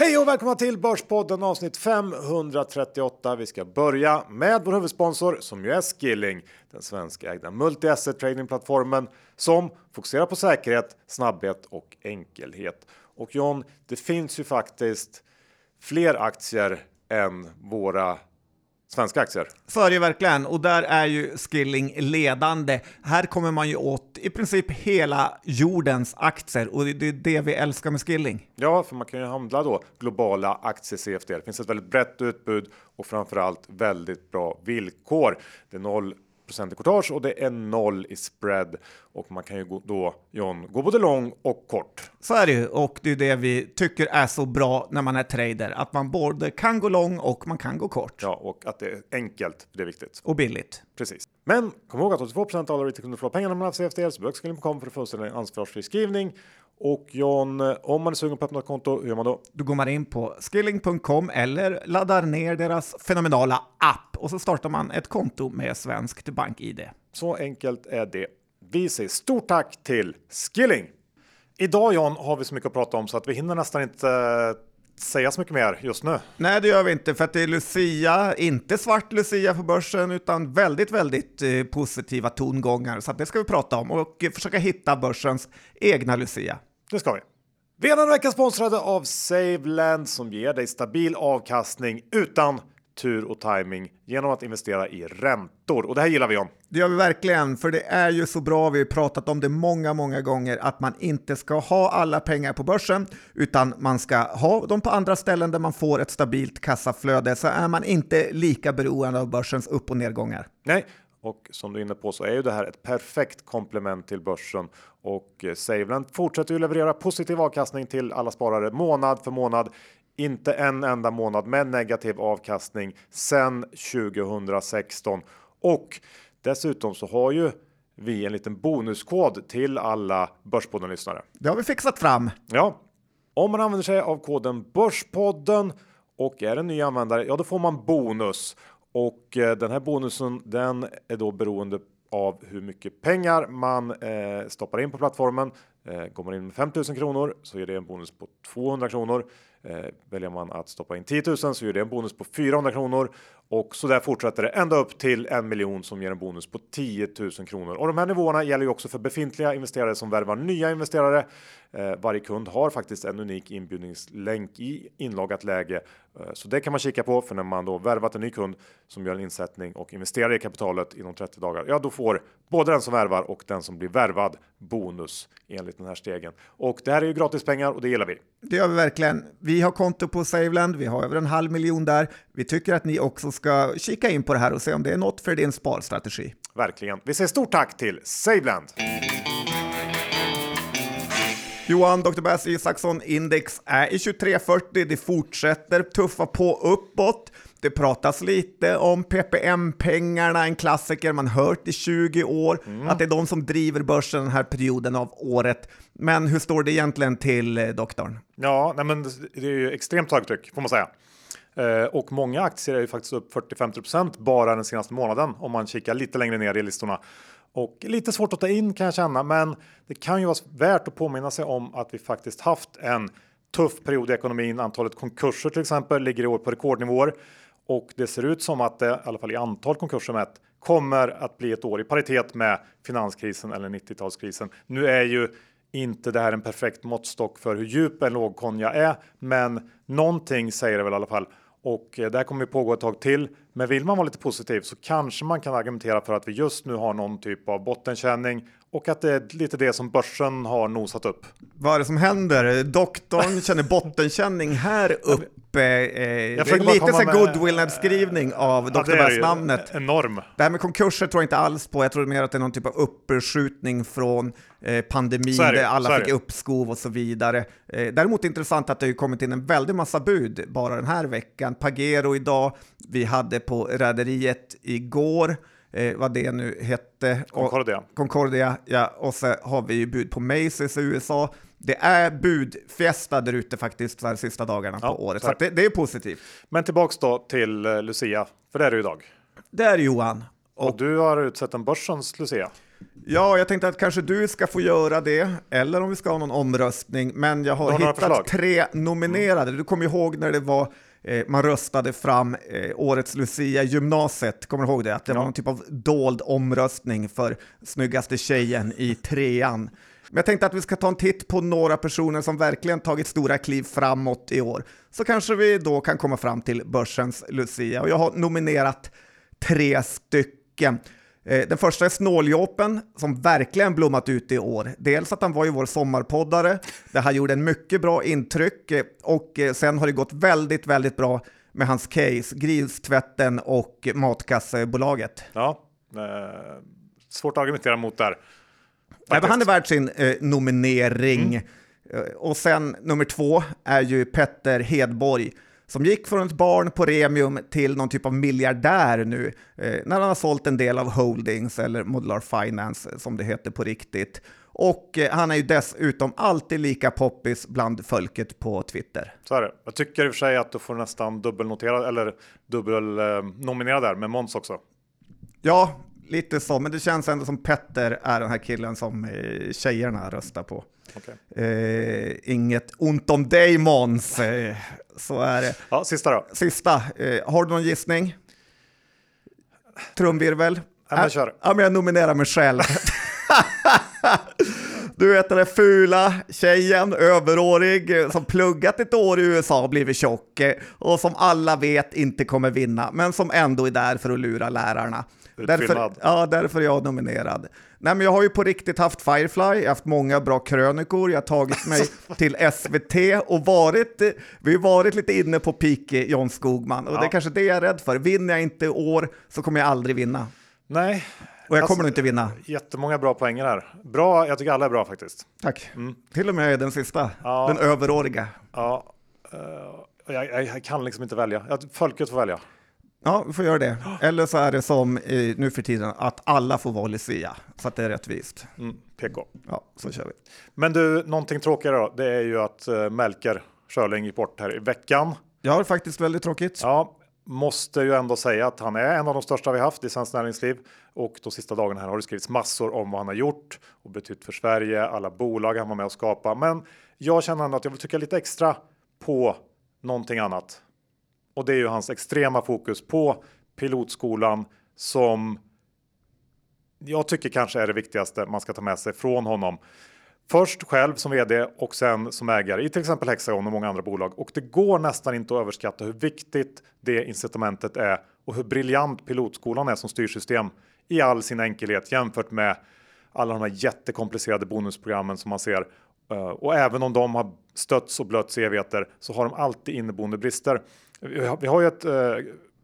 Hej och välkomna till Börspodden avsnitt 538. Vi ska börja med vår huvudsponsor som ju är Skilling, den svenskägda multi-asset tradingplattformen som fokuserar på säkerhet, snabbhet och enkelhet. Och John, det finns ju faktiskt fler aktier än våra svenska aktier. Det ju verkligen, och där är ju Skilling ledande. Här kommer man ju åt i princip hela jordens aktier och det är det vi älskar med Skilling. Ja, för man kan ju handla då globala aktier CFD. Det finns ett väldigt brett utbud och framförallt väldigt bra villkor. Det är noll i courtage och det är noll i spread och man kan ju då John gå både lång och kort. Så är det ju och det är det vi tycker är så bra när man är trader, att man både kan gå lång och man kan gå kort. Ja, och att det är enkelt. Det är viktigt och billigt. Precis. Men kom ihåg att 82 av alla retailkunder förlorar pengarna när man har CFD, så börsskilling.com för att få en ansvarsfri skrivning. Och John, om man är sugen på att öppna ett konto, hur gör man då? Då går man in på skilling.com eller laddar ner deras fenomenala app och så startar man ett konto med svenskt bank-id. Så enkelt är det. Vi säger stort tack till Skilling! Idag John har vi så mycket att prata om så att vi hinner nästan inte eh, säga så mycket mer just nu. Nej, det gör vi inte för att det är Lucia, inte svart Lucia på börsen utan väldigt, väldigt eh, positiva tongångar. Så det ska vi prata om och försöka hitta börsens egna Lucia. Det ska vi. Vi är denna vecka sponsrade av SaveLend som ger dig stabil avkastning utan tur och timing genom att investera i räntor. Och det här gillar vi om. Det gör vi verkligen, för det är ju så bra, vi har pratat om det många, många gånger, att man inte ska ha alla pengar på börsen, utan man ska ha dem på andra ställen där man får ett stabilt kassaflöde, så är man inte lika beroende av börsens upp och nedgångar. Nej, och som du är inne på så är ju det här ett perfekt komplement till börsen och eh, SaveLend fortsätter ju leverera positiv avkastning till alla sparare månad för månad. Inte en enda månad med negativ avkastning sedan 2016 och dessutom så har ju vi en liten bonuskod till alla Börspodden lyssnare. Det har vi fixat fram. Ja, om man använder sig av koden Börspodden och är en ny användare, ja, då får man bonus och eh, den här bonusen den är då beroende av hur mycket pengar man eh, stoppar in på plattformen. Eh, går man in med 5000 kronor så är det en bonus på 200 kronor. Eh, väljer man att stoppa in 10 000 så ger det en bonus på 400 kronor och så där fortsätter det ända upp till en miljon som ger en bonus på 10 000 kronor. Och de här nivåerna gäller ju också för befintliga investerare som värvar nya investerare. Eh, varje kund har faktiskt en unik inbjudningslänk i inloggat läge, eh, så det kan man kika på. För när man då värvat en ny kund som gör en insättning och investerar i kapitalet inom 30 dagar, ja, då får både den som värvar och den som blir värvad bonus enligt den här stegen. Och det här är ju gratis pengar och det gillar vi. Det gör vi verkligen. Vi har konto på Saveland. Vi har över en halv miljon där. Vi tycker att ni också ska kika in på det här och se om det är något för din sparstrategi. Verkligen. Vi säger stort tack till Saveland. Johan, Dr. Bass Isaksson Index är i 2340. Det fortsätter tuffa på uppåt. Det pratas lite om PPM-pengarna, en klassiker man hört i 20 år, mm. att det är de som driver börsen den här perioden av året. Men hur står det egentligen till, eh, doktorn? Ja, nej men det är ju extremt högtryck får man säga. Eh, och många aktier är ju faktiskt upp 40-50% bara den senaste månaden om man kikar lite längre ner i listorna. Och lite svårt att ta in kan jag känna, men det kan ju vara värt att påminna sig om att vi faktiskt haft en tuff period i ekonomin. Antalet konkurser till exempel ligger i år på rekordnivåer och det ser ut som att det i alla fall i antal konkurser mätt kommer att bli ett år i paritet med finanskrisen eller 90-talskrisen. Nu är ju inte det här en perfekt måttstock för hur djup en lågkonja är, men någonting säger det väl i alla fall. Och eh, det här kommer ju pågå ett tag till. Men vill man vara lite positiv så kanske man kan argumentera för att vi just nu har någon typ av bottenkänning och att det är lite det som börsen har nosat upp. Vad är det som händer? Doktorn känner bottenkänning här uppe. Eh, det är lite så goodwill-nedskrivning av ja, Dr. Bass-namnet. Enorm. Det här med konkurser tror jag inte alls på. Jag tror mer att det är någon typ av uppskjutning från eh, pandemin där alla fick uppskov och så vidare. Eh, däremot intressant att det har kommit in en väldig massa bud bara den här veckan. Pagero idag, vi hade på Rederiet igår eh, vad det nu hette. Concordia. Och, Concordia, ja. Och så har vi ju bud på Macy's i USA. Det är budfjästa där ute faktiskt de sista dagarna ja, på året, så det, det, är positivt. Men tillbaks då till eh, Lucia, för det är det idag. Det är Johan. Och, och du har utsett en börsens Lucia. Ja, jag tänkte att kanske du ska få göra det, eller om vi ska ha någon omröstning. Men jag har, har hittat tre nominerade. Du kommer ihåg när det var man röstade fram eh, årets Lucia i gymnasiet, kommer du ihåg det? Att det var Ja. någon typ av dold omröstning för snyggaste tjejen i trean. Men jag tänkte att vi ska ta en titt på några personer som verkligen tagit stora kliv framåt i år. Så kanske vi då kan komma fram till börsens Lucia. Och jag har nominerat tre stycken. Eh, Den första är Snåljåpen som verkligen blommat ut i år. Dels att han var ju vår sommarpoddare, där han gjorde en mycket bra intryck eh, och eh, sen har det gått väldigt, väldigt bra med hans case, Gristvätten och Matkassebolaget. Ja, eh, svårt att argumentera mot där. Nej, han är värd sin eh, nominering. Eh, Och sen nummer två är ju Petter Hedborg som gick från ett barn på Remium till någon typ av miljardär nu eh, när han har sålt en del av Holdings eller Modular Finance som det heter på riktigt. Och eh, han är ju dessutom alltid lika poppis bland folket på Twitter. Så är det. Jag tycker i och för sig att du får nästan dubbelnotera eller dubbelnominera där med Måns också. Ja, lite så, men det känns ändå som Petter är den här killen som eh, tjejerna röstar på. Eh, inget ont om dig Måns, eh, så är det. Ja, sista då. Sista, eh, har du någon gissning? Trumvirvel? Ja, men kör. Ja, men jag nominerar mig själv. Du vet den där fula tjejen, överårig, som pluggat ett år i USA och blivit tjock eh, och som alla vet inte kommer vinna, men som ändå är där för att lura lärarna. Därför, ja, därför är jag nominerad. Nej, men jag har ju på riktigt haft Firefly, jag har haft många bra krönikor, jag har tagit mig till SVT och varit, vi har varit lite inne på peak eh, John Skogman och det är Ja. kanske det jag är rädd för. Vinner jag inte i år så kommer jag aldrig vinna. Nej, Och jag Alltså- kommer nog inte vinna. jättemånga bra poänger här. Bra, jag tycker alla är bra faktiskt. Tack. Till och med den sista, Mm. Ja. den överåriga. Ja, eh, jag, jag, jag kan liksom inte välja. Jag, folket får välja. Ja, vi får göra det. Eller så är det som nu för tiden, att alla får vara Lucia, så att det är rättvist. Mm, PK. Ja, så kör vi. Men du, någonting tråkigare då, det är ju att uh, Melker Schörling gick bort här i veckan. Jag har faktiskt väldigt tråkigt. Ja, måste ju ändå säga att han är en av de största vi haft i svenskt näringsliv och de sista dagarna här har det skrivits massor om vad han har gjort och betytt för Sverige, alla bolag han var med och skapa. Men jag känner ändå att jag vill trycka lite extra på någonting annat. Och det är ju hans extrema fokus på pilotskolan som jag tycker kanske är det viktigaste man ska ta med sig från honom. Först själv som vd och sen som ägare i till exempel Hexagon och många andra bolag. Och det går nästan inte att överskatta hur viktigt det incitamentet är och hur briljant pilotskolan är som styrsystem i all sin enkelhet jämfört med alla de här jättekomplicerade bonusprogrammen som man ser. Eh, och även om de har stötts och blötts i evigheter så har de alltid inneboende brister. Vi har, vi har ju ett eh,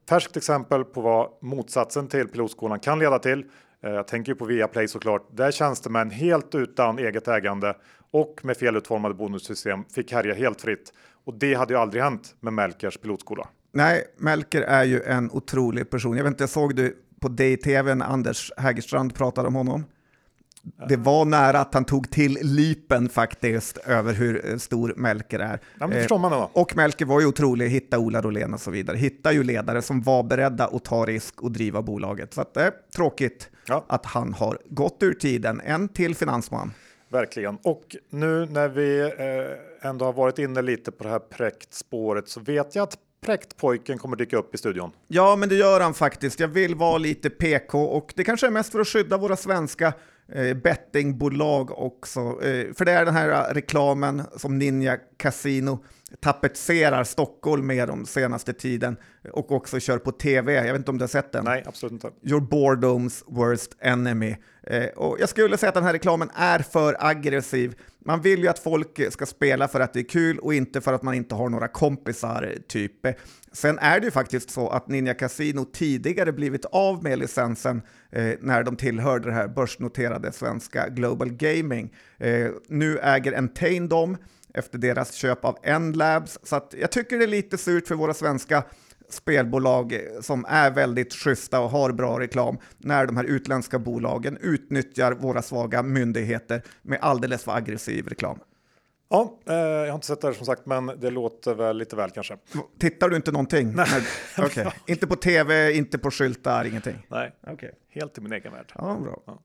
färskt exempel på vad motsatsen till pilotskolan kan leda till. Eh, Jag tänker ju på Viaplay såklart. Där tjänstemän helt utan eget ägande och med felutformade bonussystem fick härja helt fritt. Och det hade ju aldrig hänt med Melkers pilotskola. Nej, Melker är ju en otrolig person. Jag vet inte, såg du på DTV när Anders Hägerstrand pratade om honom? Det var nära att han tog till lipen faktiskt över hur eh, stor Melker är. Ja, men Eh, förstår man då. Och Melker var ju otrolig, hitta Ola Rolén och så vidare. Hitta ju ledare som var beredda att ta risk och driva bolaget. Så att det är tråkigt Ja. att han har gått ur tiden. En till finansman. Verkligen. Och nu när vi eh, ändå har varit inne lite på det här präktspåret så vet jag att präktpojken kommer dyka upp i studion. Ja, men det gör han faktiskt. Jag vill vara lite PK och det kanske är mest för att skydda våra svenska eh, bettingbolag också. Eh, för det är den här eh, reklamen som Ninja Casino tapetserar Stockholm med de senaste tiden och också kör på tv. Jag vet inte om du har sett den? Nej, absolut inte. Your boredom's worst enemy. Eh, och jag skulle säga att den här reklamen är för aggressiv. Man vill ju att folk ska spela för att det är kul och inte för att man inte har några kompisar, typ. Sen är det ju faktiskt så att Ninja Casino tidigare blivit av med licensen eh, när de tillhörde det här börsnoterade svenska Global Gaming. Eh, nu äger Entain dem efter deras köp av N-labs. så att jag tycker det är lite surt för våra svenska spelbolag som är väldigt schyssta och har bra reklam när de här utländska bolagen utnyttjar våra svaga myndigheter med alldeles för aggressiv reklam. Ja, eh, jag har inte sett det här som sagt, men det låter väl lite väl kanske. Tittar du inte någonting? Nej. Okay. inte på tv, inte på skyltar, ingenting? Nej, okay. helt i min egen värld. Ja, bra. Ja.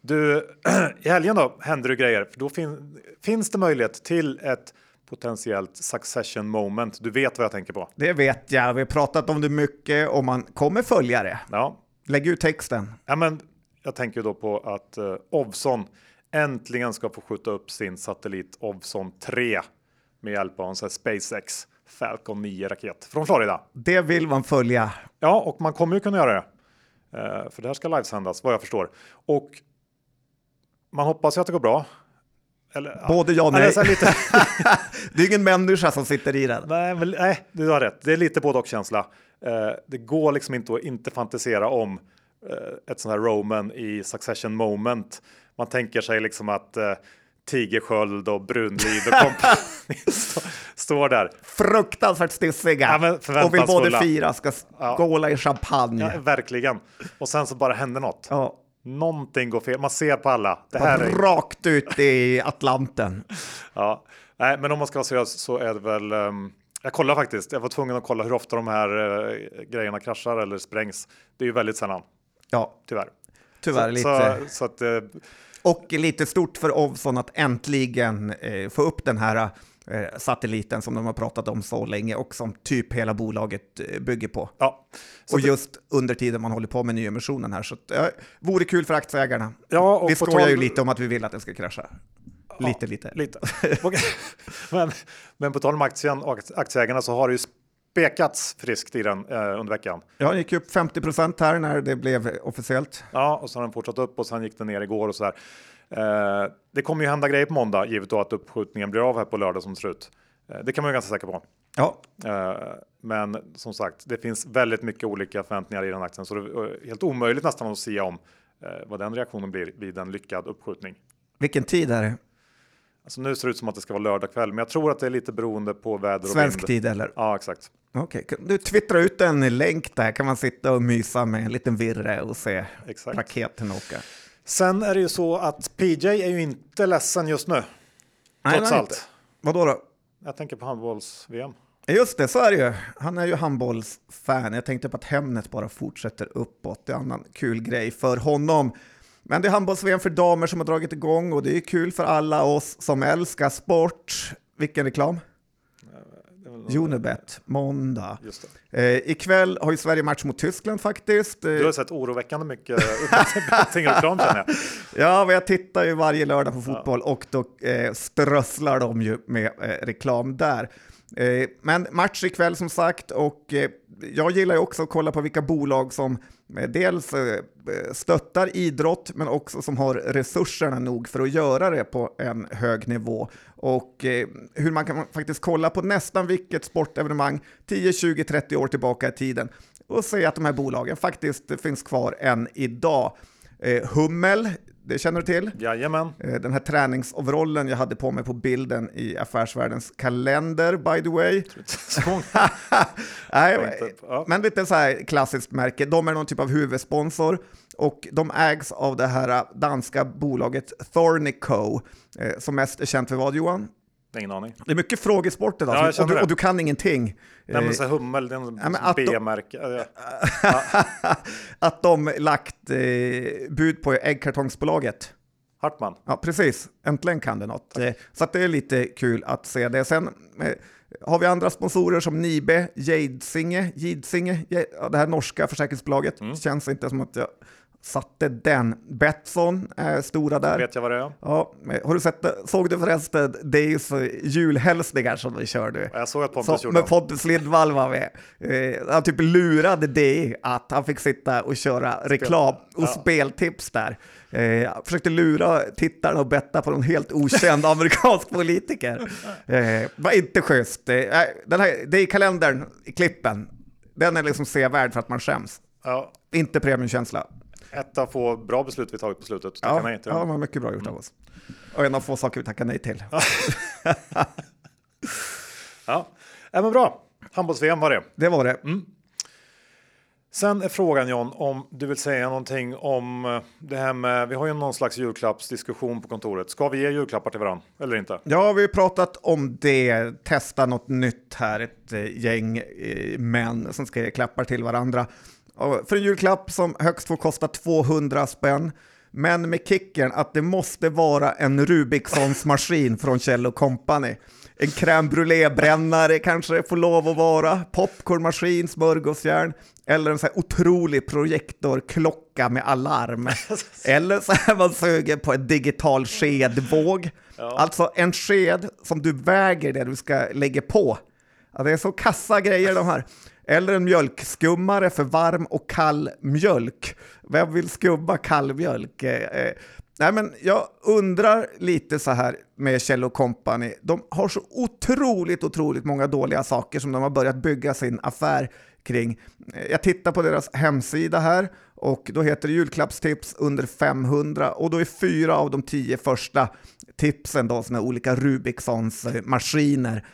Du, i helgen då händer det grejer, för då fin finns det möjlighet till ett potentiellt succession moment. Du vet vad jag tänker på. Det vet jag. Vi har pratat om det mycket och man kommer följa det. Ja. Lägg ut texten. Ja, men jag tänker då på att uh, Ovzon äntligen ska få skjuta upp sin satellit Ovzon 3 med hjälp av en sån SpaceX Falcon 9 raket från Florida. Det vill man följa. Ja, och man kommer ju kunna göra det. Uh, för det här ska livesändas vad jag förstår. Och man hoppas ju att det går bra. Eller, Både ja och nej. Alltså, lite... det är ingen människa som sitter i den. Nej, men, nej, du har rätt. Det är lite både och känsla. Uh, det går liksom inte att inte fantisera om uh, ett sånt här Roman i Succession moment. Man tänker sig liksom att uh, Tigersköld och Brunlid och kompani står där. Fruktansvärt stissiga ja, och vill både fira ska skåla ja. i champagne. Ja, verkligen. Och sen så bara händer något. Ja. Någonting går fel. Man ser på alla. Det här är... Rakt ut i Atlanten. ja, nej, men om man ska vara seriös så är det väl. Um... Jag kollar faktiskt. Jag var tvungen att kolla hur ofta de här uh, grejerna kraschar eller sprängs. Det är ju väldigt sällan. Ja, tyvärr. Tyvärr så, lite. Så, så att, uh... Och lite stort för Ovzon att äntligen uh, få upp den här satelliten som de har pratat om så länge och som typ hela bolaget eh, bygger på. Ja. och just under tiden man håller på med nyemissionen här. Så det äh, vore kul för aktieägarna. Ja, och vi skojar tal... ju lite om att vi vill att den ska krascha. Ja, lite, lite. lite. men, men på tal om aktien och aktieägarna så har det ju spekats friskt i den eh, under veckan. Ja, den gick upp 50 procent här när det blev officiellt. Ja, och så har den fortsatt upp och sen gick den ner igår och så där. Eh, det kommer ju hända grejer på måndag givet då att uppskjutningen blir av här på lördag som ser ut. Eh, det kan man ju ganska säker på. Ja. Eh, men som sagt, det finns väldigt mycket olika förväntningar i den aktien så det är helt omöjligt nästan att säga om vad den reaktionen blir vid en lyckad uppskjutning. Vilken tid är det? Alltså nu ser det ut som att det ska vara lördag kväll, men jag tror att det är lite beroende på väder och Svensk vind. tid eller? Ja, exakt. Okej, okay. du twittrar ut en länk där, kan man sitta och mysa med en liten virre och se exakt. raketen åka. Sen är det ju så att PJ är ju inte ledsen just nu. Nej, trots allt. Vad då? Jag tänker på handbolls-VM. Just det, så är det ju. Han är ju handbollsfan. Jag tänkte på att Hemnet bara fortsätter uppåt. Det är en annan kul grej för honom. Men det är handbolls-VM för damer som har dragit igång och det är kul för alla oss som älskar sport. Vilken reklam? Unibet, måndag. Eh, ikväll har ju Sverige match mot Tyskland faktiskt. Du har sett oroväckande mycket bettingreklam känner jag. Ja, men jag tittar ju varje lördag på fotboll ja. och då eh, strösslar de ju med eh, reklam där. Eh, men match ikväll som sagt och eh, jag gillar ju också att kolla på vilka bolag som eh, dels stöttar idrott men också som har resurserna nog för att göra det på en hög nivå. Och hur man kan faktiskt kolla på nästan vilket sportevenemang 10, 20, 30 år tillbaka i tiden och se att de här bolagen faktiskt finns kvar än idag. Hummel det känner du till? Jajamän. Eh, den här träningsoverallen jag hade på mig på bilden i Affärsvärldens kalender, by the way. Nej, men lite så här klassiskt märke. De är någon typ av huvudsponsor och de ägs av det här danska bolaget Thornico, eh, som mest är känt för vad Johan? Ingen aning. Det är mycket frågesport idag, ja, och, du, och, du, kan ingenting. Nej, men så hummel, det är ja, B-märke. att de lagt eh, bud på äggkartongsbolaget. Hartman. Ja, precis. Äntligen kan det något. Eh, så det är lite kul att se det. Sen eh, har vi andra sponsorer som Nibe, Jadsinge, Jidsinge, det här norska försäkringsbolaget. Mm. Känns inte som att jag satte den. Betsson är stora där. Vet jag vad det är. Ja, har du sett det? Såg du förresten Days julhälsningar som vi körde? Jag såg att Pontus gjorde Med Pontus Lindvall var med. Eh, han typ lurade det att han fick sitta och köra reklam och ja. speltips där. Eh, försökte lura tittarna och betta på någon helt okänd amerikansk politiker. Eh, var inte schysst. Eh, den här, det är kalendern, i klippen. Den är liksom sevärd för att man skäms. Ja. Inte premiumkänsla ett av få bra beslut vi tagit på slutet. Ja, nej till ja, mycket bra gjort av oss. Och en av få saker vi tackar nej till. ja, men bra. Handbolls-VM var det. Det var det. Mm. Sen är frågan John om du vill säga någonting om eh, det här med. Vi har ju någon slags julklappsdiskussion på kontoret. Ska vi ge julklappar till varandra eller inte? Ja, vi har pratat om det. Testa något nytt här. Ett eh, gäng eh, män som ska ge klappar till varandra. För en julklapp som högst får kosta 200 spänn. Men med kicken att det måste vara en Rubicssons maskin från Kjell Company. En crème brûlée-brännare kanske får lov att vara, popcornmaskin, smörgåsjärn eller en sån här otrolig projektorklocka med alarm. eller så är man sugen på en digital skedvåg. Ja. Alltså en sked som du väger det du ska lägga på. Ja, det är så kassa grejer de här. Eller en mjölkskummare för varm och kall mjölk. Vem vill skumma kall mjölk? Eh, eh nej, men jag undrar lite så här med Kjell Company. De har så otroligt, otroligt många dåliga saker som de har börjat bygga sin affär kring. Eh, jag tittar på deras hemsida här och då heter det julklappstips under 500 och då är fyra av de tio första tipsen då såna olika Rubiksons maskiner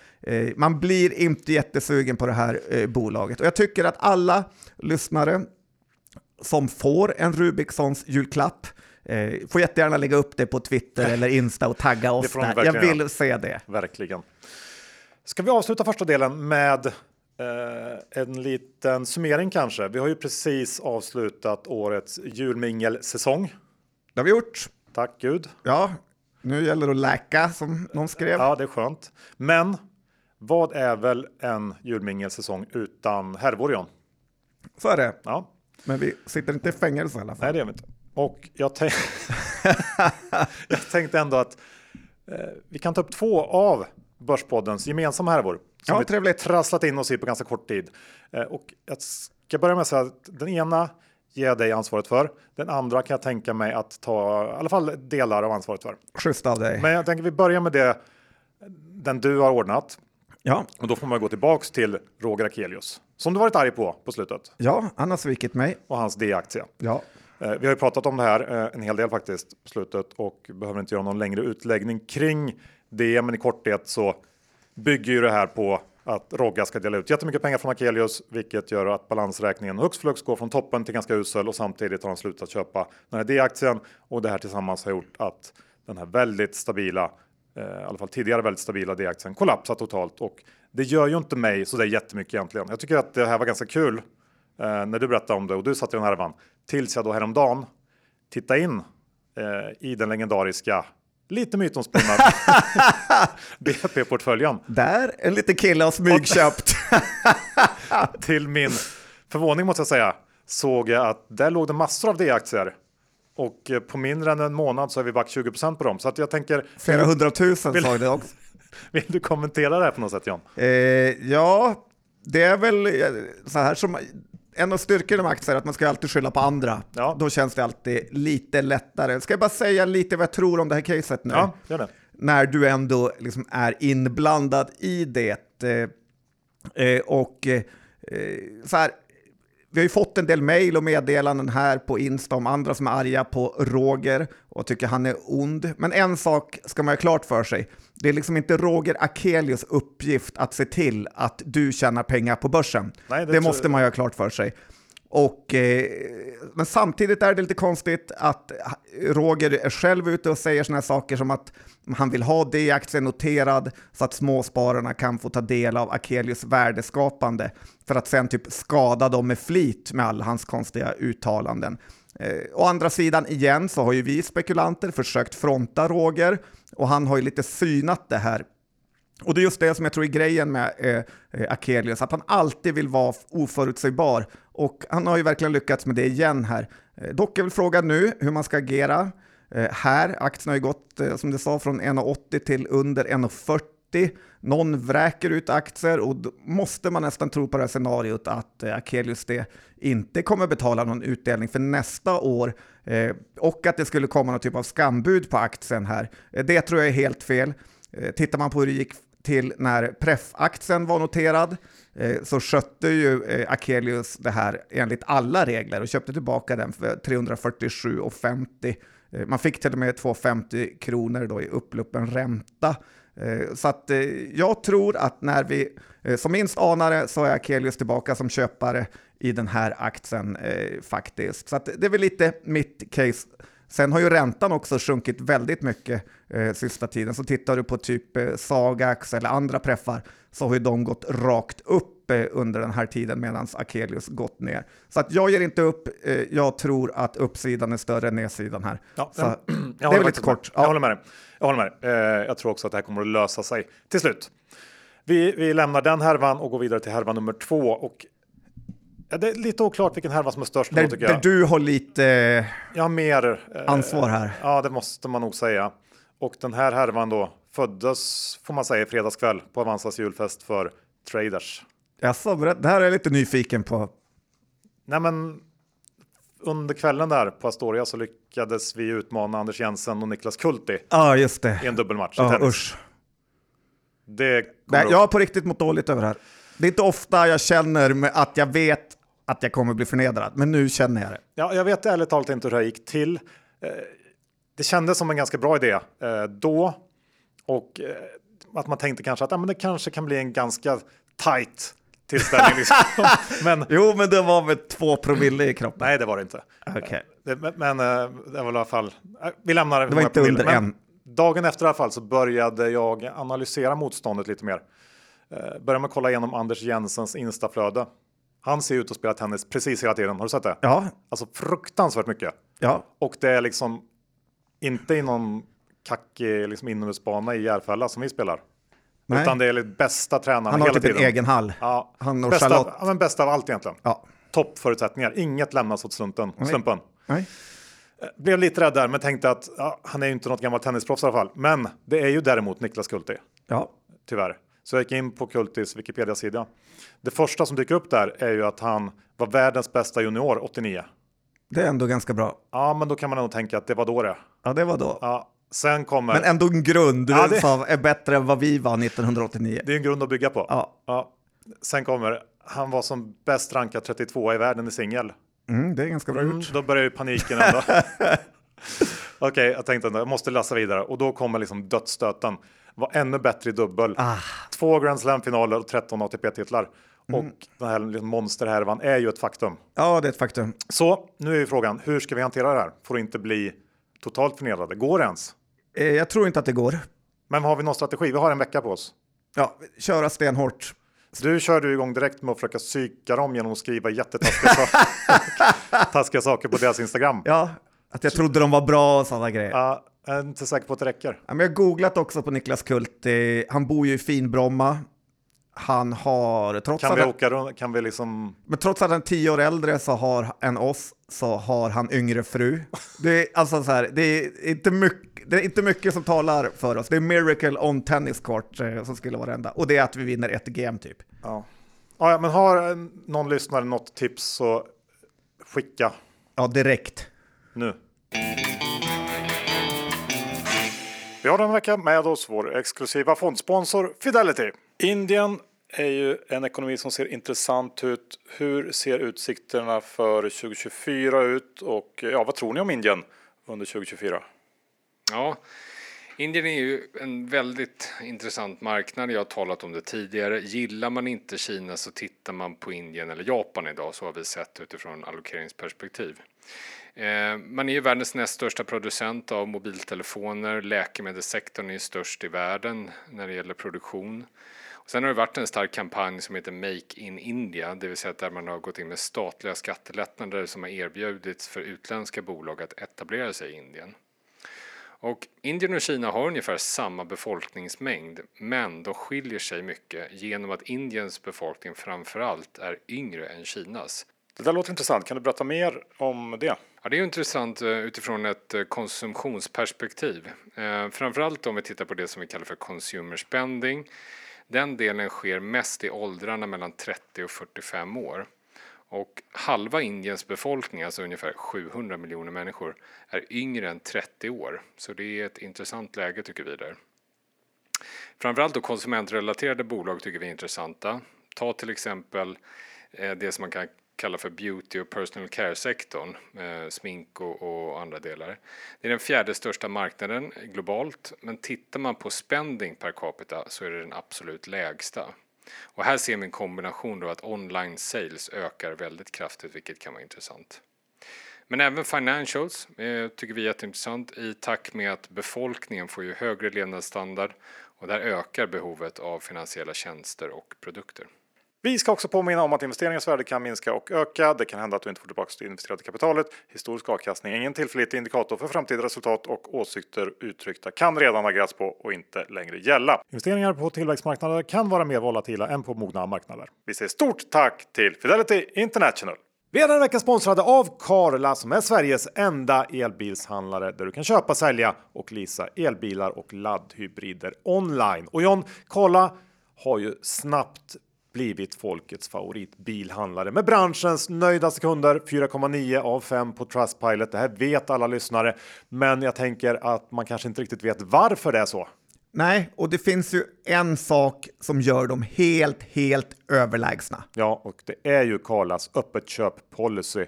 man blir inte jättesugen på det här eh, bolaget. Och jag tycker att alla lyssnare som får en Rubicssons julklapp eh, får jättegärna lägga upp det på Twitter eller Insta och tagga oss där. Jag vill se det. Verkligen. Ska vi avsluta första delen med eh, en liten summering kanske? Vi har ju precis avslutat årets julmingelsäsong. Det har vi gjort. Tack Gud. Ja, nu gäller det att läka som någon skrev. Ja, det är skönt. Men vad är väl en julmingelsäsong utan John? Så är det. Ja. Men vi sitter inte i fängelse i alla fall. Nej, det gör vi inte. Och jag, tänk jag tänkte ändå att eh, vi kan ta upp två av Börspoddens gemensamma härvor. Som ja, vi trevligt. trasslat in oss i på ganska kort tid. Eh, och jag ska börja med att säga att den ena ger jag dig ansvaret för. Den andra kan jag tänka mig att ta i alla fall delar av ansvaret för. Schysst av dig. Men jag tänker vi börjar med det den du har ordnat. Ja. Och då får man gå tillbaks till Roger Akelius som du varit arg på på slutet. Ja, han har svikit mig. Och hans D-aktie. Ja. Eh, vi har ju pratat om det här eh, en hel del faktiskt på slutet och behöver inte göra någon längre utläggning kring det. Men i korthet så bygger ju det här på att Rogga ska dela ut jättemycket pengar från Akelius, vilket gör att balansräkningen hux flux går från toppen till ganska usel och samtidigt har han slutat köpa den här D-aktien och det här tillsammans har gjort att den här väldigt stabila Eh, i alla fall tidigare väldigt stabila D-aktien kollapsar totalt och det gör ju inte mig så där jättemycket egentligen. Jag tycker att det här var ganska kul eh, när du berättade om det och du satt i den här härvan tills jag då häromdagen titta in eh, i den legendariska lite mytomspunna BP-portföljen. Där en liten kille har smygköpt. till min förvåning måste jag säga såg jag att där låg det massor av D-aktier och eh, på mindre än en månad så är vi back 20% på dem. Så att jag tänker... Flera hundratusen vill, sa det också. Vill du kommentera det här på något sätt John? Eh, ja, det är väl eh, så här som en av styrkorna med aktier är att man ska alltid skylla på andra. Ja. Då känns det alltid lite lättare. Ska jag bara säga lite vad jag tror om det här caset nu? Ja, gör det. När du ändå liksom är inblandad i det. Eh, och eh, så här, vi har ju fått en del mejl och meddelanden här på Insta om andra som är arga på Roger och tycker han är ond. Men en sak ska man ha klart för sig. Det är liksom inte Roger Akelius uppgift att se till att du tjänar pengar på börsen. Nej, det, det måste man ju ha klart för sig. Och, eh, men samtidigt är det lite konstigt att Roger är själv ute och säger sådana saker som att han vill ha D-aktien noterad så att småspararna kan få ta del av Akelius värdeskapande för att sen typ skada dem med flit med alla hans konstiga uttalanden. Eh, å andra sidan igen så har ju vi spekulanter försökt fronta Roger och han har ju lite synat det här och det är just det som jag tror är grejen med eh, eh Akelius, att han alltid vill vara oförutsägbar. Och han har ju verkligen lyckats med det igen här. Eh, dock är väl frågan nu hur man ska agera. Eh, här, aktien har ju gått, eh, som du sa, från 1,80 till under 1,40. Någon vräker ut aktier och då måste man nästan tro på det här scenariot att Akelius det inte kommer betala någon utdelning för nästa år och att det skulle komma någon typ av skambud på aktien här. Det tror jag är helt fel. Tittar man på hur det gick till när preffaktien var noterad eh, så skötte ju eh, Akelius det här enligt alla regler och köpte tillbaka den för 347,50. Eh, man fick till och med 250 kronor då i uppluppen ränta. Så att jag tror att när vi som minst anar det så är Akelius tillbaka som köpare i den här aktien faktiskt. Så att det är väl lite mitt case. Sen har ju räntan också sjunkit väldigt mycket eh, sista tiden. Så tittar du på typ eh, Sagax eller andra preffar så har ju de gått rakt upp eh, under den här tiden medan Akelius gått ner. Så att jag ger inte upp. Eh, jag tror att uppsidan är större än nedsidan här. Ja, så, jag det är väl lite kort. Jag Ja. håller med dig. Jag håller med dig. Eh, jag tror också att det här kommer att lösa sig till slut. Vi, vi lämnar den härvan och går vidare till härvan nummer två. Och ja, det är lite oklart vilken härva som är störst. Där, Där, tycker där jag. du har lite jag har mer eh, ansvar här. Ja, det måste man nog säga. Och den här härvan då föddes, får man säga, i fredagskväll på Avanzas julfest för traders. Jaså, det här är jag lite nyfiken på. Nej, men under kvällen där på Astoria så lyckades vi utmana Anders Jensen och Niklas Kulti Ja, ah, just det. i en dubbelmatch i Ja, tennis. usch. Det Nej, upp. jag har på riktigt mått dåligt över det här. Det är inte ofta jag känner att jag vet att jag kommer bli förnedrad, men nu känner jag det. Ja, jag vet ärligt talat inte hur det gick till. Eh, Det kändes som en ganska bra idé eh, då och eh, att man tänkte kanske att ja, men det kanske kan bli en ganska tight tillställning. Liksom. men Jo, men det var med två promille i kroppen. nej, det var det inte. Det, men det var i alla fall. Vi lämnar Det var inte under en. Dagen efter i alla fall så började jag analysera motståndet lite mer. Började med att kolla igenom Anders Jensens instaflöde. Han ser ut att spela tennis precis hela tiden. Har du sett det? Ja, Alltså fruktansvärt mycket. ja. Och det är liksom inte i någon kackig liksom inomhusbana i Järfälla som vi spelar. Nej. Utan det är liksom bästa tränarna Han har hela typ en tiden. egen hall. Ja, Han och bästa, Charlotte. ja, men bästa av allt egentligen. Ja. Toppförutsättningar. Inget lämnas åt slumpen. slumpen. Nej. Blev lite rädd där men tänkte att ja, han är ju inte något gammalt tennisproffs i alla fall. Men det är ju däremot Niklas Kulti. Ja. Tyvärr. Så jag gick in på Kultis Wikipedia-sida. Det första som dyker upp där är ju att han var världens bästa junior 89. Det är ändå ganska bra. Ja, men då kan man nog tänka att det var då det. Ja, det var då. Ja, sen kommer... Men ändå en grund Ja, det- som är bättre än vad vi var 1989. Det är en grund att bygga på. Ja. Ja. Sen kommer, han var som bäst rankad 32 i världen i singel. Mm, det är ganska bra Mm, gjort. då börjar ju paniken ändå. Okej, jag tänkte ändå, jag måste läsa vidare och då kommer liksom dödsstöten. Var ännu bättre i dubbel. Ah. Två Grand Slam-finaler och 13 ATP-titlar. Mm. Och den här liksom monsterhärvan är ju ett faktum. Ja, det är ett faktum. Så nu är ju frågan, hur ska vi hantera det här? Får det inte bli totalt förnedrade? Går det ens? Eh, Jag tror inte att det går. Men har vi någon strategi? Vi har en vecka på oss. Ja, köra stenhårt. Du körde igång direkt med att försöka psyka dem genom att skriva jättetaskiga saker, taskiga saker på deras Instagram. Ja, att jag trodde de var bra och sådana grejer. Ja, jag är inte säker på att det räcker. Jag har googlat också på Niklas Kulti. Han bor ju i Finbromma. Han har, trots Kan att, vi han, åka runt? Kan vi liksom? men trots att han är tio år äldre så har, än oss så har han yngre fru. Det är, alltså så här, det, är inte mycket, det är inte mycket som talar för oss. Det är miracle on tennis court eh, som skulle vara det enda. Och det är att vi vinner ett game typ. Ja. Ja, men har eh, någon lyssnare något tips så skicka Ja, direkt. nu. Vi har den vecka med oss vår exklusiva fondsponsor Fidelity. Indien är ju en ekonomi som ser intressant ut. Hur ser utsikterna för 2024 ut och ja, vad tror ni om Indien under 2024? Ja, Indien är ju en väldigt intressant marknad. Jag har talat om det tidigare. Gillar man inte Kina så tittar man på Indien eller Japan idag. Så har vi sett utifrån allokeringsperspektiv. Eh, man är ju världens näst största producent av mobiltelefoner. Läkemedelssektorn är störst i världen när det gäller produktion. Och sen har det varit en stark kampanj som heter Make in India, det vill säga där man har gått in med statliga skattelättnader som har erbjudits för utländska bolag att etablera sig i Indien. Och Indien och Kina har ungefär samma befolkningsmängd, men de skiljer sig mycket genom att Indiens befolkning framförallt är yngre än Kinas. Det där låter intressant. Kan du berätta mer om det? Ja, det är ju intressant eh, utifrån ett eh, konsumtionsperspektiv. Eh, framförallt om vi tittar på det som vi kallar för consumer spending. Den delen sker mest i åldrarna mellan 30 och 45 år. Och halva Indiens befolkning, alltså ungefär 700 miljoner människor, är yngre än 30 år. Så det är ett intressant läge tycker vi där. Framförallt då konsumentrelaterade bolag tycker vi är intressanta. Ta till exempel det som man kan kallar för beauty och personal care-sektorn, eh, smink och, och andra delar. Det är den fjärde största marknaden globalt, men tittar man på spending per capita så är det den absolut lägsta. Och här ser vi en kombination då att online sales ökar väldigt kraftigt, vilket kan vara intressant. Men även financials eh, tycker vi är jätteintressant i takt med att befolkningen får ju högre levnadsstandard och där ökar behovet av finansiella tjänster och produkter. Vi ska också påminna om att investeringens värde kan minska och öka. Det kan hända att du inte får tillbaka det investerade kapitalet. Historisk avkastning är ingen tillförlitlig indikator för framtida resultat och åsikter uttryckta kan redan ha på och inte längre gälla. Investeringar på tillväxtmarknader kan vara mer volatila än på mogna marknader. Vi säger stort tack till Fidelity International. Vi är den veckan sponsrade av Karla som är Sveriges enda elbilshandlare där du kan köpa, sälja och leasa elbilar och laddhybrider online. Och John, Karla har ju snabbt blivit folkets favoritbilhandlare med branschens nöjdaste kunder 4,9 av 5 på Trustpilot. Det här vet alla lyssnare, men jag tänker att man kanske inte riktigt vet varför det är så. Nej, och det finns ju en sak som gör dem helt, helt överlägsna. Ja, och det är ju Karlas öppet köp policy.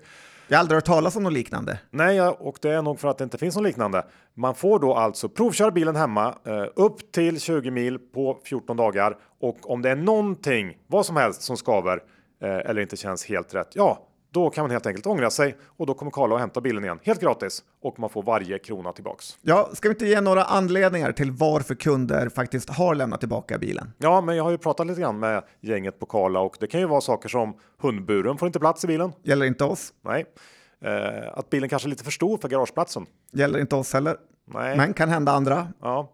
Jag har aldrig hört talas om något liknande. Nej, och det är nog för att det inte finns något liknande. Man får då alltså provköra bilen hemma eh, upp till 20 mil på 14 dagar och om det är någonting, vad som helst som skaver eh, eller inte känns helt rätt, ja, då kan man helt enkelt ångra sig och då kommer Karla och hämta bilen igen helt gratis och man får varje krona tillbaks. Ja, ska vi inte ge några anledningar till varför kunder faktiskt har lämnat tillbaka bilen? Ja, men jag har ju pratat lite grann med gänget på Karla och det kan ju vara saker som hundburen får inte plats i bilen. Gäller inte oss. Nej, eh, att bilen kanske är lite för stor för garageplatsen. Gäller inte oss heller. Nej. Men kan hända andra. Ja,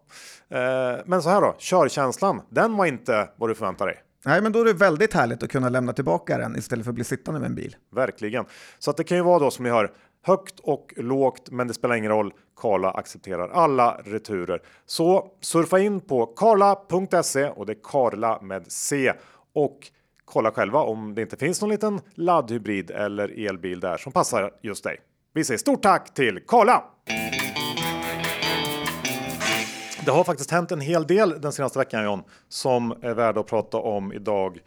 eh, men så här då, körkänslan, den var inte vad du förväntar dig. Nej, men då är det väldigt härligt att kunna lämna tillbaka den istället för att bli sittande med en bil. Verkligen. Så att det kan ju vara då som vi hör högt och lågt, men det spelar ingen roll. Karla accepterar alla returer. Så surfa in på karla.se och det är Karla med C och kolla själva om det inte finns någon liten laddhybrid eller elbil där som passar just dig. Vi säger stort tack till Karla! Det har faktiskt hänt en hel del den senaste veckan John som är värda att prata om idag.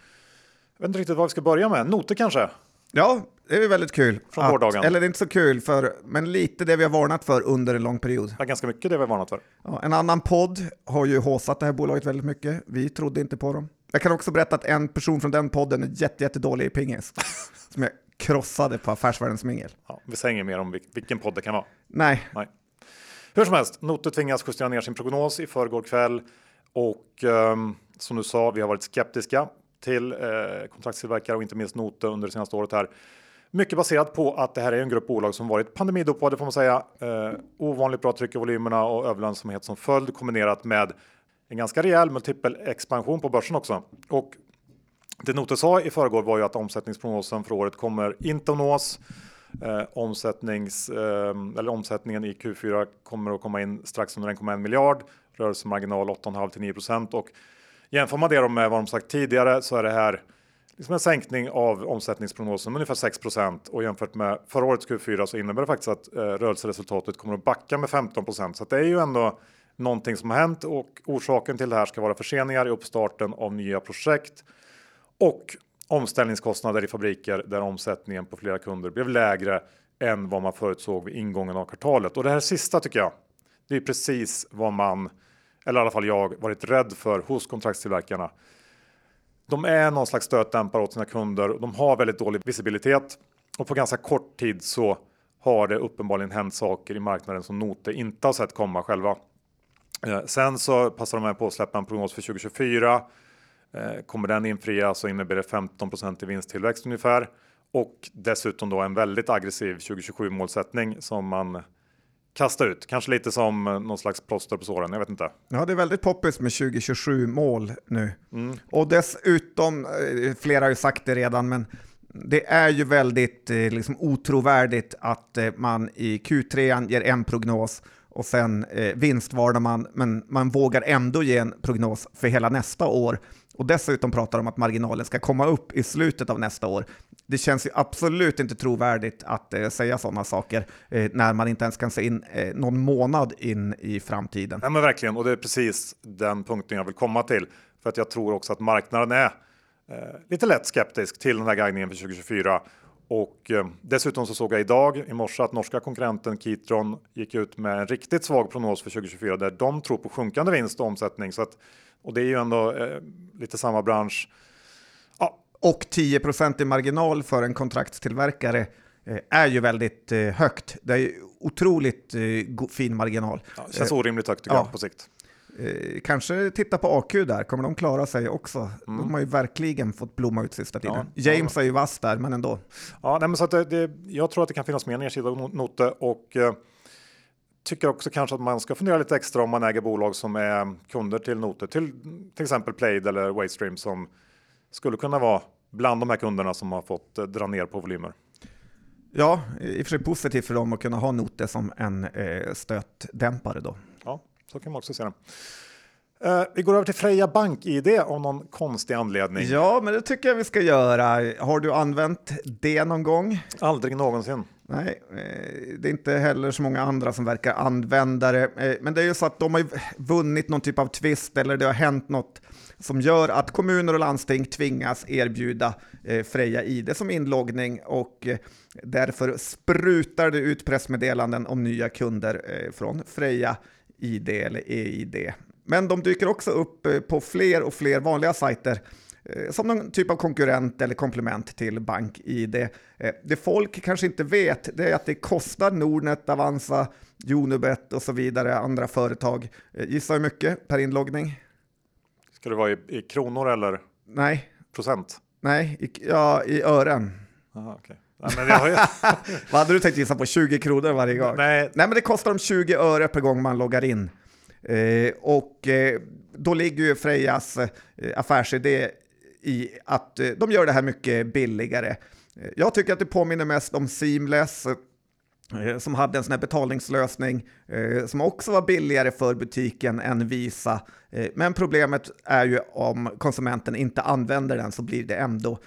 Jag vet inte riktigt vad vi ska börja med. Noter kanske? Ja, det är väldigt kul. Från att, gårdagen. Eller det är inte så kul, för, men lite det vi har varnat för under en lång period. Ja, ganska mycket det vi har varnat för. Ja, en annan podd har ju håsat det här bolaget väldigt mycket. Vi trodde inte på dem. Jag kan också berätta att en person från den podden är jätte, jättedålig i pingis. som jag krossade på Affärsvärldens mingel. Ja, vi säger inget mer om vil- vilken podd det kan vara. Nej, Nej. Hur som helst, Note tvingas justera ner sin prognos i förrgår kväll och eh, som du sa, vi har varit skeptiska till eh, kontraktstillverkare och inte minst Note under det senaste året här. Mycket baserat på att det här är en grupp bolag som varit pandemidopade får man säga. Eh, ovanligt bra tryck i volymerna och överlönsamhet som följd kombinerat med en ganska rejäl multipel expansion på börsen också. Och det Note sa i förrgår var ju att omsättningsprognosen för året kommer inte att nås. Eh, omsättnings, eh, eller omsättningen i Q4 kommer att komma in strax under 1,1 miljard. Rörelsemarginal 8,5 till 9 procent och jämför man det med vad de sagt tidigare så är det här liksom en sänkning av omsättningsprognosen med ungefär 6 procent och jämfört med förra årets Q4 så innebär det faktiskt att eh, rörelseresultatet kommer att backa med 15 procent. Så att det är ju ändå någonting som har hänt och orsaken till det här ska vara förseningar i uppstarten av nya projekt och omställningskostnader i fabriker där omsättningen på flera kunder blev lägre än vad man förutsåg vid ingången av kvartalet. Och det här sista tycker jag, det är precis vad man, eller i alla fall jag, varit rädd för hos kontraktstillverkarna. De är någon slags stötdämpare åt sina kunder. och De har väldigt dålig visibilitet och på ganska kort tid så har det uppenbarligen hänt saker i marknaden som Note inte har sett komma själva. Eh, sen så passar de här på att släppa en prognos för 2024. Eh, Kommer den infrias så innebär det 15% i vinsttillväxt ungefär. Och dessutom då en väldigt aggressiv 2027 målsättning som man kastar ut. Kanske lite som eh, någon slags plåster på såren, jag vet inte. Ja, det är väldigt poppis med 2027 mål nu. Och dessutom, eh, flera har ju sagt det redan, men det är ju väldigt liksom, otrovärdigt att man i Q3 ger en prognos och sen eh, vinstvarnar man, men man vågar ändå ge en prognos för hela nästa år. Och dessutom pratar de om att marginalen ska komma upp i slutet av nästa år. Det känns ju absolut inte trovärdigt att eh, säga sådana saker eh, när man inte ens kan se in eh, någon månad in i framtiden. Nej men verkligen, och det är precis den punkten jag vill komma till. För att jag tror också att marknaden är eh, lite lätt skeptisk till den här guidningen för 2024. Och eh, dessutom så såg jag idag i morse att norska konkurrenten Kitron gick ut med en riktigt svag prognos för 2024 där de tror på sjunkande vinst och omsättning. Så att, och det är ju ändå eh, lite samma bransch. och 10 i marginal för en kontraktstillverkare eh, är ju väldigt eh, högt. Det är ju otroligt eh, fin marginal. Ja, det känns orimligt högt tycker ja. jag på sikt. Eh, kanske titta på AQ där, kommer de klara sig också? De har ju verkligen fått blomma ut sista tiden. Mm. Ja, James är ju vass där, men ändå. Ja, nej, men så det, det, jag tror att det kan finnas mer nedsida noter och eh, tycker också kanske att man ska fundera lite extra om man äger bolag som är kunder till noter, till till exempel Plaid eller Wavestream som skulle kunna vara bland de här kunderna som har fått eh, dra ner på volymer. Ja, i och för sig positivt för dem att kunna ha noter som en eh, stötdämpare då. Ja, så kan man också se det. Eh, vi går över till Freja BankID av någon konstig anledning. Ja, men det tycker jag vi ska göra. Har du använt det någon gång? Aldrig någonsin. Nej, eh, det är inte heller så många andra som verkar använda det. Eh, Men det är ju så att de har vunnit någon typ av tvist eller det har hänt något som gör att kommuner och landsting tvingas erbjuda Freja ID som inloggning och därför sprutar det ut pressmeddelanden om nya kunder från Freja ID eller EID. Men de dyker också upp eh, på fler och fler vanliga sajter eh, som någon typ av konkurrent eller komplement till BankID. Eh, Det folk kanske inte vet det är att det kostar Nordnet, Avanza, Unibet och så vidare, andra företag. Gissa hur mycket per inloggning? Ska det vara i, i kronor eller Nej, procent? nej, i, ja, i ören. Aha, okay. Nej, men jag har ju, Vad hade du tänkt gissa på? 20 kronor varje gång? nej, Nej, men det kostar dem 20 öre per gång man loggar in. Eh, och eh, då ligger ju Frejas eh, affärsidé i att de gör det här mycket billigare. Jag tycker att det påminner mest om Seamless som hade en sån här betalningslösning som också var billigare för butiken än Visa. Men problemet är ju om konsumenten inte använder den så blir det ändå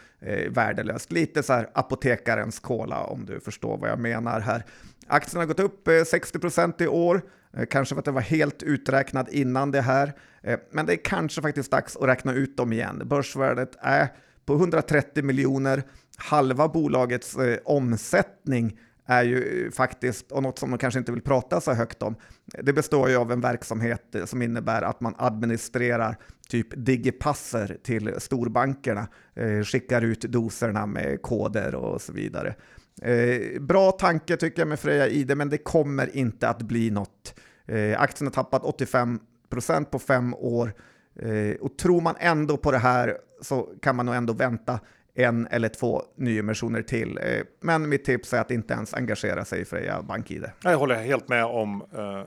värdelöst. Lite så här apotekarens kola om du förstår vad jag menar här. Aktien har gått upp 60 procent i år, Eh, kanske för att det var helt uträknad innan det här. Eh, men det är kanske faktiskt dags att räkna ut dem igen. Börsvärdet är på 130 miljoner. Halva bolagets eh, omsättning är ju eh, faktiskt, och något som man kanske inte vill prata så högt om, det består ju av en verksamhet som innebär att man administrerar typ digipasser till storbankerna, eh, skickar ut doserna med koder och så vidare. Eh, bra tanke tycker jag med Freja ID, men det kommer inte att bli något. Eh, aktien har tappat 85 procent på fem år eh, och tror man ändå på det här så kan man nog ändå vänta en eller två nyemissioner till. Eh, men mitt tips är att inte ens engagera sig i Freja BankID. jag håller helt med om. Eh,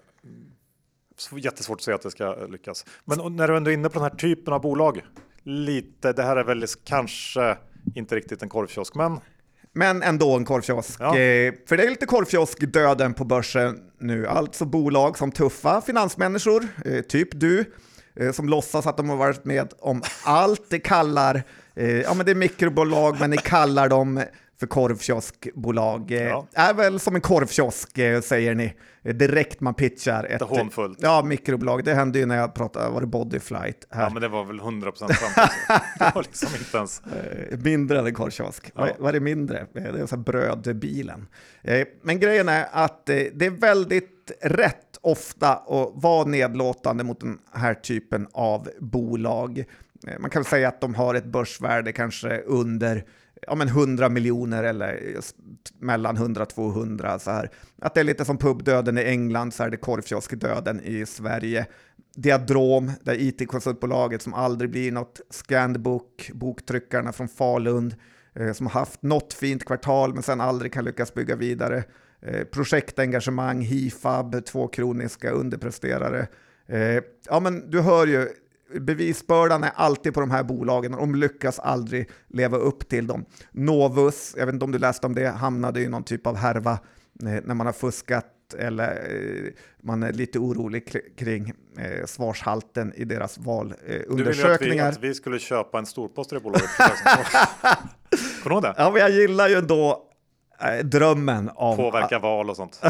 jättesvårt att säga att det ska lyckas. Men när du ändå är inne på den här typen av bolag. Lite, det här är väl kanske inte riktigt en korvkiosk, men men ändå en korvkiosk. Ja. Eh, för det är lite korvkiosk-döden på börsen nu. Alltså bolag som tuffa finansmänniskor, eh, typ du, eh, som låtsas att de har varit med om allt. Det kallar, ja men det är mikrobolag, men ni kallar dem för korvkioskbolag. Ja. Är väl som en korvkiosk, säger ni, direkt man pitchar ett... Hånfullt. Ja, mikrobolag. Det hände ju när jag pratade, var det Bodyflight? Här. Ja, men det var väl 100 procent sant. Alltså. Det var liksom inte ens. Eh, Mindre än en korvkiosk. Ja. vad är det mindre? Eh, Det är så brödbilen. Eh, Men grejen är att det är väldigt rätt ofta att vara nedlåtande mot den här typen av bolag. Man kan väl säga att de har ett börsvärde kanske under ja, men 100 miljoner eller eh, mellan 100 och 200. Så här. Att det är lite som pubdöden i England så är det korvkioskdöden i Sverige. Diadrom, det är it-konsultbolaget som aldrig blir något. Scandbook, boktryckarna från Falun, eh, som har haft något fint kvartal men sen aldrig kan lyckas bygga vidare. Eh, projektengagemang, Hifab, två kroniska underpresterare. Eh, ja, men du hör ju, bevisbördan är alltid på de här bolagen och de lyckas aldrig leva upp till dem. Novus, jag vet inte om du läste om det, hamnade i någon typ av härva eh, när man har fuskat eller eh, man är lite orolig kri- kring eh, svarshalten i deras Du ville att vi, valundersökningar. att vi skulle köpa en storpost i det bolaget. Kommer du ihåg det? Ja, men jag gillar ju eh, drömmen om... Påverka val och sånt.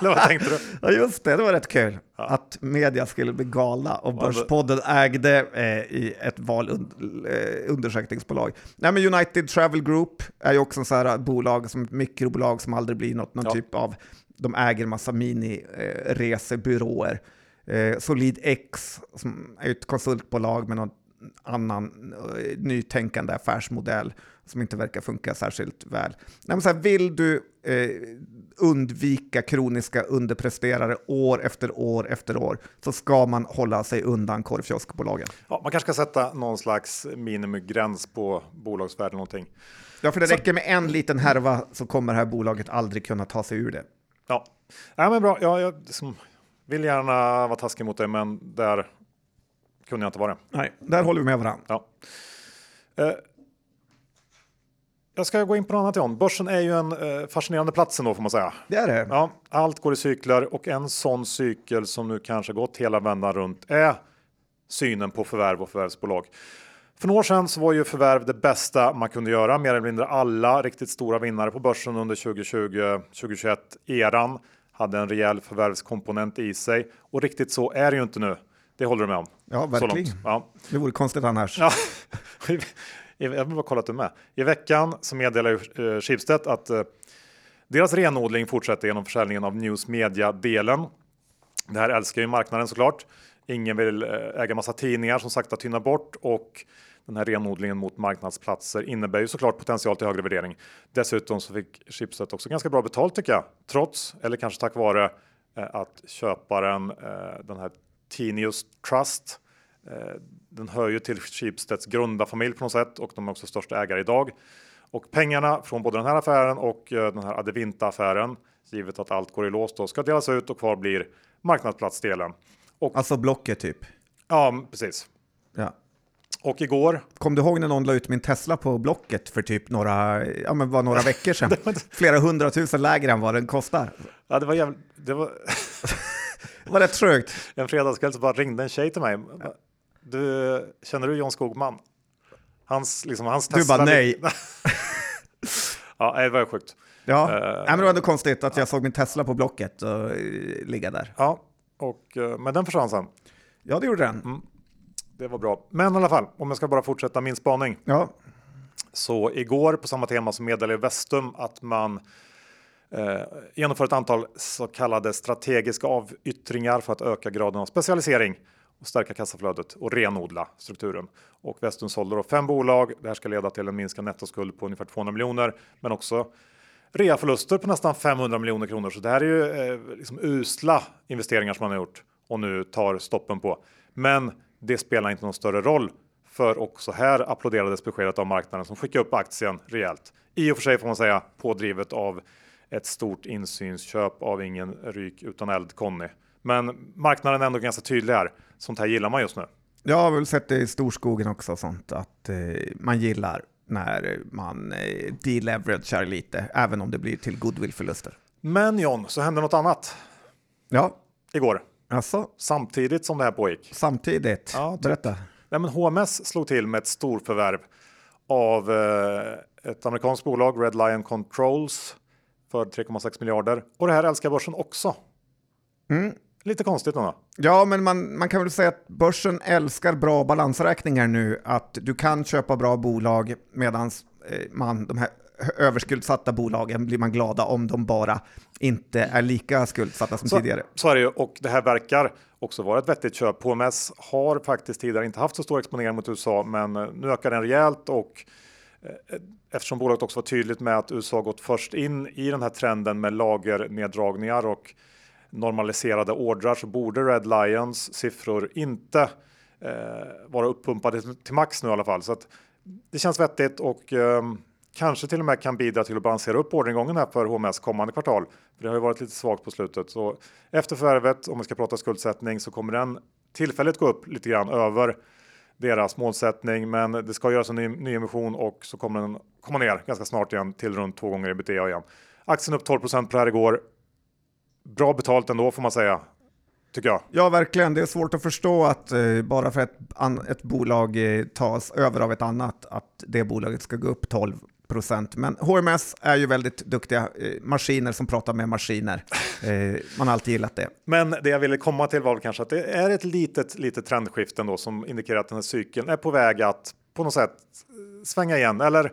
Eller vad tänkte du? Ja, just det, det var rätt kul. Att media skulle bli galna och Ja, Börspodden ägde eh, i ett valundersökningsbolag. Nej, men United Travel Group är ju också en sån här bolag, som ett mikrobolag som aldrig blir något, någon Ja. typ av, de äger massa mini-resebyråer. Eh, Solid X, som är ett konsultbolag med någon annan eh, nytänkande affärsmodell som inte verkar funka särskilt väl. Nej, så här, vill du eh, undvika kroniska underpresterare år efter år efter år så ska man hålla sig undan korvkioskbolagen. Ja, man kanske ska sätta någon slags minimigräns på bolagsvärde någonting. Ja, för det räcker med en liten härva så kommer det här bolaget aldrig kunna ta sig ur det. Ja, ja men bra. Ja, jag liksom, vill gärna vara taskig mot dig, men där kunde jag inte vara det. Nej, där håller vi med varandra. Ja. Eh, jag ska gå in på något annat John. Börsen är ju en eh, fascinerande plats ändå får man säga. Det är det. Ja, allt går i cykler och en sån cykel som nu kanske gått hela vändan runt är synen på förvärv och förvärvsbolag. För några år sedan så var ju förvärv det bästa man kunde göra. Mer eller mindre alla riktigt stora vinnare på börsen under 2020-2021 eran hade en rejäl förvärvskomponent i sig och riktigt så är det ju inte nu. Det håller du med om? Ja, verkligen. Ja. Det vore konstigt annars. Ja. Jag vill bara kolla att du är med. I veckan så meddelar eh, Schibsted att eh, deras renodling fortsätter genom försäljningen av News Media-delen. Det här älskar ju marknaden såklart. Ingen vill eh, äga massa tidningar som sakta tynar bort och den här renodlingen mot marknadsplatser innebär ju såklart potential till högre värdering. Dessutom så fick Schibsted också ganska bra betalt tycker jag, trots eller kanske tack vare att köparen, den här Tinius Trust, den hör ju till Schibsteds grundarfamilj på något sätt och de är också största ägare idag. Och pengarna från både den här affären och den här Adevinta affären, givet att allt går i lås, då, ska delas ut och kvar blir marknadsplatsdelen. Och, alltså Blocket typ? Ja, precis. Ja. Och igår. Kom du ihåg när någon la ut min Tesla på Blocket för typ några, ja, men var några veckor sedan? Flera hundratusen lägre än vad den kostar. Ja, det var jävligt. Det var, det var rätt trögt. En fredagskväll så bara ringde en tjej till mig. Du, känner du John Skogman? Hans, liksom, hans Du bara nej. ja, det var sjukt. Ja, uh, men det var ändå konstigt att jag såg min Tesla på Blocket och uh, ligga där. Ja, och, uh, men den försvann sen. Ja, det gjorde den. Mm. Det var bra. Men i alla fall, om jag ska bara fortsätta min spaning. Ja. Så igår på samma tema så meddelade Vestum att man eh, genomför ett antal så kallade strategiska avyttringar för att öka graden av specialisering och stärka kassaflödet och renodla strukturen. Och Vestum sålde då fem bolag. Det här ska leda till en minskad nettoskuld på ungefär 200 miljoner, men också reaförluster på nästan 500 miljoner kronor. Så det här är ju eh, liksom usla investeringar som man har gjort och nu tar stoppen på. Men det spelar inte någon större roll för också här applåderades beskedet av marknaden som skickade upp aktien rejält. I och för sig får man säga pådrivet av ett stort insynsköp av ingen ryk utan eld Conny. Men marknaden är ändå ganska tydlig här. Sånt här gillar man just nu. Jag har väl sett det i storskogen också, sånt att eh, man gillar när man eh, deleveragear lite, även om det blir till goodwillförluster. Men John, så hände något annat. Ja. Igår. Alltså? Samtidigt som det här pågick. Samtidigt? Ja, typ. Berätta. Nej, men HMS slog till med ett storförvärv av eh, ett amerikanskt bolag, Red Lion Controls, för 3,6 miljarder. Och det här älskar börsen också. Mm. Lite konstigt ändå. Ja, men man, man kan väl säga att börsen älskar bra balansräkningar nu. Att du kan köpa bra bolag medan eh, man, de här överskuldsatta bolagen blir man glada om de bara inte är lika skuldsatta som så, tidigare. Så är det ju och det här verkar också vara ett vettigt köp. HMS har faktiskt tidigare inte haft så stor exponering mot USA, men eh, nu ökar den rejält och eh, eftersom bolaget också var tydligt med att USA gått först in i den här trenden med lagerneddragningar och normaliserade ordrar så borde Red Lions siffror inte eh, vara uppumpade till max nu i alla fall. Så att det känns vettigt och eh, kanske till och med kan bidra till att balansera upp orderingången här för HMS kommande kvartal. För det har ju varit lite svagt på slutet. Så efter förvärvet, om vi ska prata skuldsättning, så kommer den tillfälligt gå upp lite grann över deras målsättning. Men det ska göras en ny, ny emission och så kommer den komma ner ganska snart igen till runt två gånger ebitda igen. Aktien upp 12% på det här igår bra betalt ändå får man säga. Tycker jag. Ja, verkligen. Det är svårt att förstå att eh, bara för att ett, ett bolag eh, tas över av ett annat, att det bolaget ska gå upp 12 procent. Men HMS är ju väldigt duktiga eh, maskiner som pratar med maskiner. Eh, man har alltid gillat det. Men det jag ville komma till var kanske att det är ett litet, litet trendskifte då som indikerar att den här cykeln är på väg att på något sätt eh, svänga igen. Eller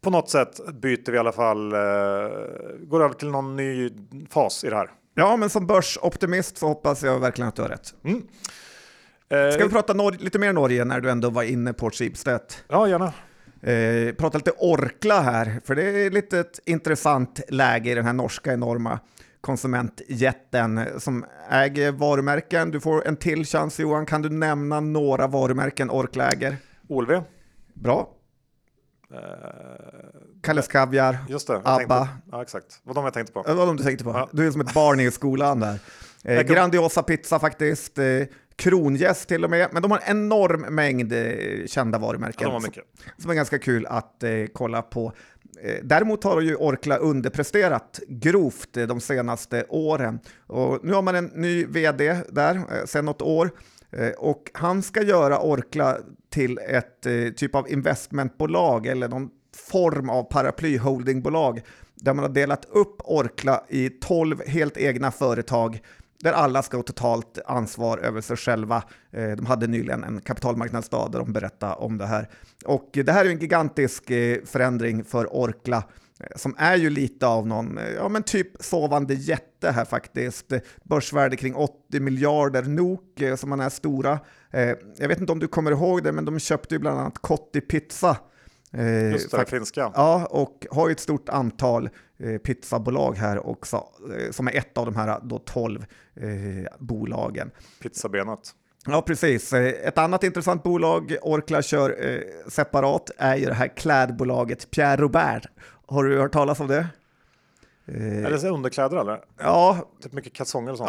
på något sätt byter vi i alla fall, eh, går över till någon ny fas i det här. Ja, men som börsoptimist så hoppas jag verkligen att du har rätt. Mm. Eh, Ska vi prata Nor- lite mer Norge när du ändå var inne på Schibsted? Ja, gärna. Eh, prata lite Orkla här, för det är lite ett intressant läge i den här norska enorma konsumentjätten som äger varumärken. Du får en till chans Johan, kan du nämna några varumärken Orkla äger? OLV. Bra. Eh, Kalles Kaviar, just det. jag Abba. tänkte- Ja, exakt. Vad de jag tänkte på. Det var de du tänkte på. Ja. Du är som ett barn i skolan där. Eh, Grandiosa pizza faktiskt, eh, Kronjäst till och med, men de har en enorm mängd eh, kända varumärken. De var mycket. som är ganska kul att eh, kolla på. Eh, däremot har ju Orkla underpresterat grovt eh, de senaste åren. Och nu har man en ny vd där eh, sedan något år eh, och han ska göra Orkla till ett eh, typ av investmentbolag eller någon form av paraplyholdingbolag där man har delat upp Orkla i 12 helt egna företag där alla ska ha totalt ansvar över sig själva. Eh, de hade nyligen en kapitalmarknadsdag där de berättade om det här. Och det här är en gigantisk eh, förändring för Orkla eh, som är ju lite av någon, ja men typ sovande jätte här faktiskt. Börsvärde kring 80 miljarder NOK som man är stora. Eh, Jag vet inte om du kommer ihåg det, men de köpte ju bland annat Kotti Pizza. Eh, Just det, det finska. Ja, och har ju ett stort antal eh, pizzabolag här också, eh, som är ett av de här då 12 eh, bolagen. Pizzabenet. Ja, precis. Eh, Ett annat intressant bolag Orkla kör eh, separat är ju det här klädbolaget Pierre Robert. Har du hört talas om det? Eh, Eller så underkläder eller? ja, Typ mycket kalsonger och sånt.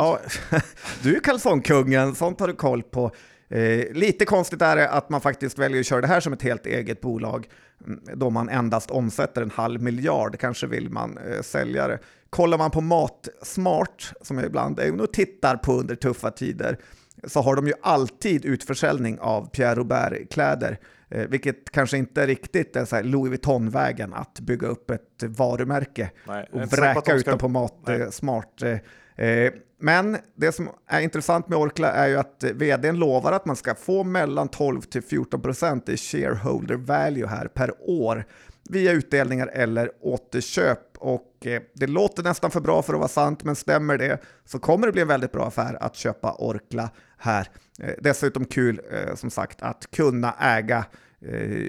Ja, du är kalsongkungen, sånt har du koll på. Eh, lite konstigt är det att man faktiskt väljer att köra det här som ett helt eget bolag mm, då man endast omsätter en halv miljard, kanske vill man eh, sälja det. Kollar man på Matsmart, som jag ibland är och tittar på under tuffa tider, så har de ju alltid utförsäljning av Pierre Robert-kläder, eh, vilket kanske inte riktigt är så här Louis Vuitton-vägen att bygga upp ett varumärke Nej, och vräka ut dem på mat Nej. eh, smart. eh, eh, men det som är intressant med Orkla är ju att eh, vdn lovar att man ska få mellan 12 till 14 procent i shareholder value här per år via utdelningar eller återköp. Och eh, det låter nästan för bra för att vara sant, men stämmer det så kommer det bli en väldigt bra affär att köpa Orkla här. Eh, dessutom kul, som sagt, att kunna äga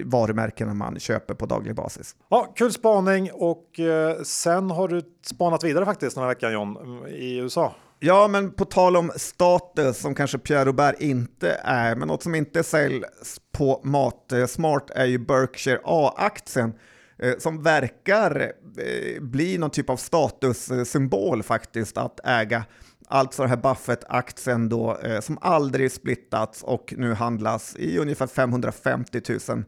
varumärkena man köper på daglig basis. Ja, kul spaning och sen har du spanat vidare faktiskt den här veckan John i USA. Ja, men på tal om status som kanske Pierre Robert inte är, men något som inte säljs på Matsmart är ju Berkshire A-aktien eh, som verkar eh, bli någon typ av statussymbol faktiskt att äga. Alltså den här Buffett-aktien då eh, som aldrig splittats och nu handlas i ungefär 550 000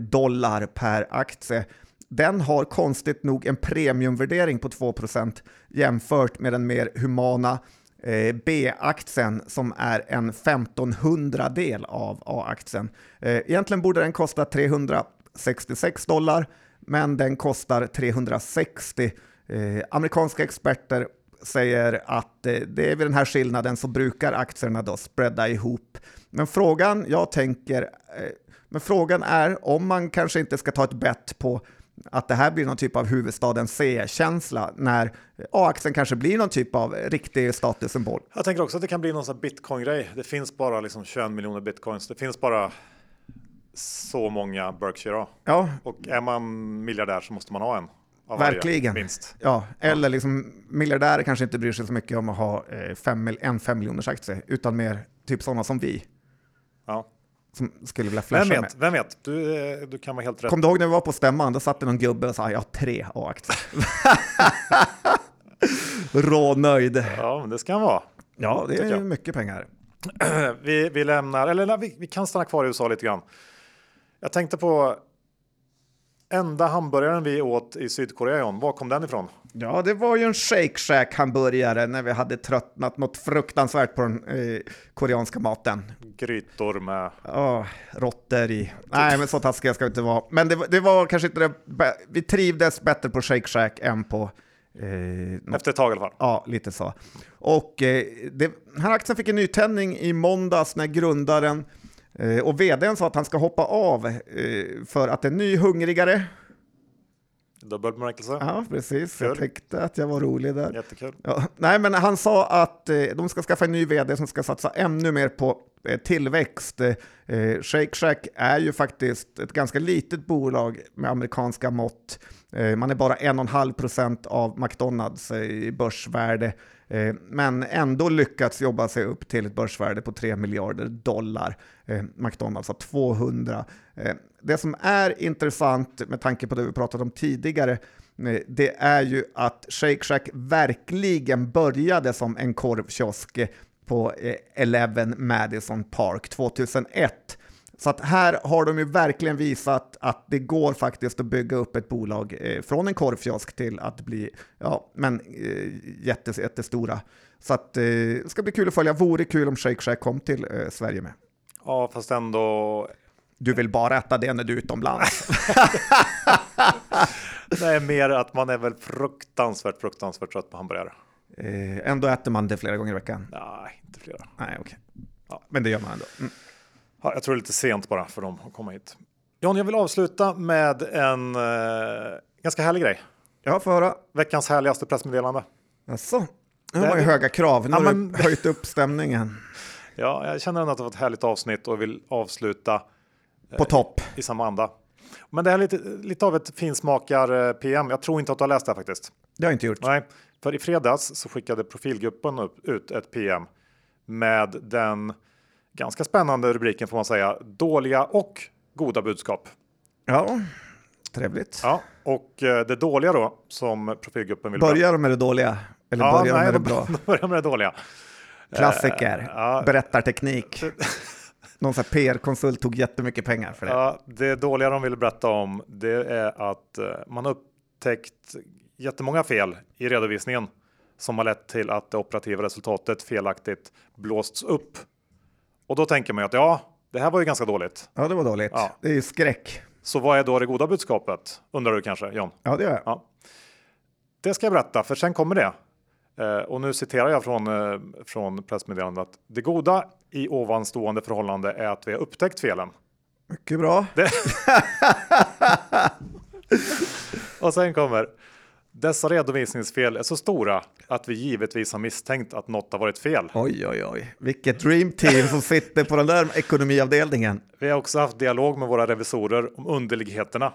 dollar per aktie. Den har konstigt nog en premiumvärdering på 2% jämfört med den mer humana eh, B-aktien som är en 1500 del av A-aktien. Eh, egentligen borde den kosta 366 dollar, men den kostar 360. Eh, amerikanska experter säger att eh, det är vid den här skillnaden så brukar aktierna då spreada ihop. Men frågan jag tänker, eh, men frågan är om man kanske inte ska ta ett bett på att det här blir någon typ av huvudstaden C-känsla när A-aktien kanske blir någon typ av riktig statussymbol. Jag tänker också att det kan bli någon sån bitcoin-grej. Det finns bara liksom 21 miljoner bitcoins. Det finns bara så många Berkshire A. Ja, Och är man miljardär så måste man ha en. Av varje, Verkligen. Minst. ja. eller liksom miljardärer kanske inte bryr sig så mycket om att ha eh, fem, en fem miljoners aktie, utan mer typ sådana som vi Ja. Som skulle vilja flasha Vem med. vet? Vem vet? Du, eh, du kan vara helt rätt. Kom du ihåg när vi var på stämman? Då satt det någon gubbe och sa jag har tre A-aktier. Rånöjd. Ja, men det ska han vara. Ja, det är mycket pengar. Vi, vi lämnar, eller nej, vi, vi kan stanna kvar i USA lite grann. Jag tänkte på enda hamburgaren vi åt i Sydkorea, John. Var kom den ifrån? Ja, det var ju en Shake Shack hamburgare när vi hade tröttnat något fruktansvärt på den eh, koreanska maten. Grytor med... Ja, råttor i. Nej, men så taskiga ska vi inte vara. Men det, var- det var kanske inte det... Vi trivdes bättre på Shake Shack än på... Eh, Efter ett tag i alla fall. Ja, lite så. Och eh, det, den här aktien fick en nytändning i måndags när grundaren och vdn sa att han ska hoppa av eh, för att en ny hungrigare, Dubbel bemärkelse. ja precis, jag Kul. tyckte att jag var rolig där. Jättekul. Ja, nej, men han sa att eh, de ska skaffa en ny vd som ska satsa ännu mer på eh, tillväxt. Eh, Shake Shack är ju faktiskt ett ganska litet bolag med amerikanska mått. Eh, man är bara 1,5 procent av McDonalds eh, i börsvärde, eh, Eh, men ändå lyckats jobba sig upp till ett börsvärde på 3 miljarder dollar. Eh, McDonalds har 200. Eh, det som är intressant med tanke på det vi pratat om tidigare, det är ju att Shake Shack verkligen började som en korvkiosk på 11 Madison Park 2001. Så att här har de ju verkligen visat att det går faktiskt att bygga upp ett bolag eh, från en korvkiosk till att bli ja, men, eh, jättes, jättestora. Så att eh, det ska bli kul att följa. Vore kul om Shake Shack kom till eh, Sverige med. Ja, fast ändå. Du vill bara äta det när du är utomlands. Nej, mer att man är väl fruktansvärt, fruktansvärt trött på hamburgare. Ändå äter man det flera gånger i veckan? Nej, inte flera. Nej, okej. Okay. Ja, men det gör man ändå. Mm. Ja, jag tror det är lite sent bara för dem att komma hit. John, jag vill avsluta med en eh, ganska härlig grej. Ja, få höra. Veckans härligaste pressmeddelande. Jaså? Det var ju höga krav. Nu ja, har men... du höjt upp stämningen. ja, jag känner ändå att det var ett härligt avsnitt och vill avsluta eh, på topp i samma anda. Men det här är lite, lite av ett finsmakar-PM. Jag tror inte att du har läst det här faktiskt. Det har jag inte gjort. Nej, för i fredags så skickade profilgruppen upp, ut ett PM med den ganska spännande rubriken får man säga. Dåliga och goda budskap. Ja, trevligt. Ja, och eh, det dåliga då som profilgruppen vill Börjar de med det dåliga? Eller ja, börjar nej, de med det bra? De börjar med det dåliga. Klassiker, uh, ja. berättarteknik. Någon PR-konsult tog jättemycket pengar för det. Ja, det dåliga de vill berätta om det är att uh, man upptäckt jättemånga fel i redovisningen som har lett till att det operativa resultatet felaktigt blåsts upp och då tänker man ju att ja, det här var ju ganska dåligt. Ja, det var dåligt. Ja. Det är ju skräck. Så vad är då det goda budskapet? Undrar du kanske John? Ja, det gör jag. Ja. Det ska jag berätta, för sen kommer det. Eh, och nu citerar jag från, eh, från pressmeddelandet. Det goda i ovanstående förhållande är att vi har upptäckt felen. Mycket bra. Det... och sen kommer dessa redovisningsfel är så stora att vi givetvis har misstänkt att något har varit fel. Oj, oj, oj, vilket dream team som sitter på den där ekonomiavdelningen. Vi har också haft dialog med våra revisorer om underligheterna.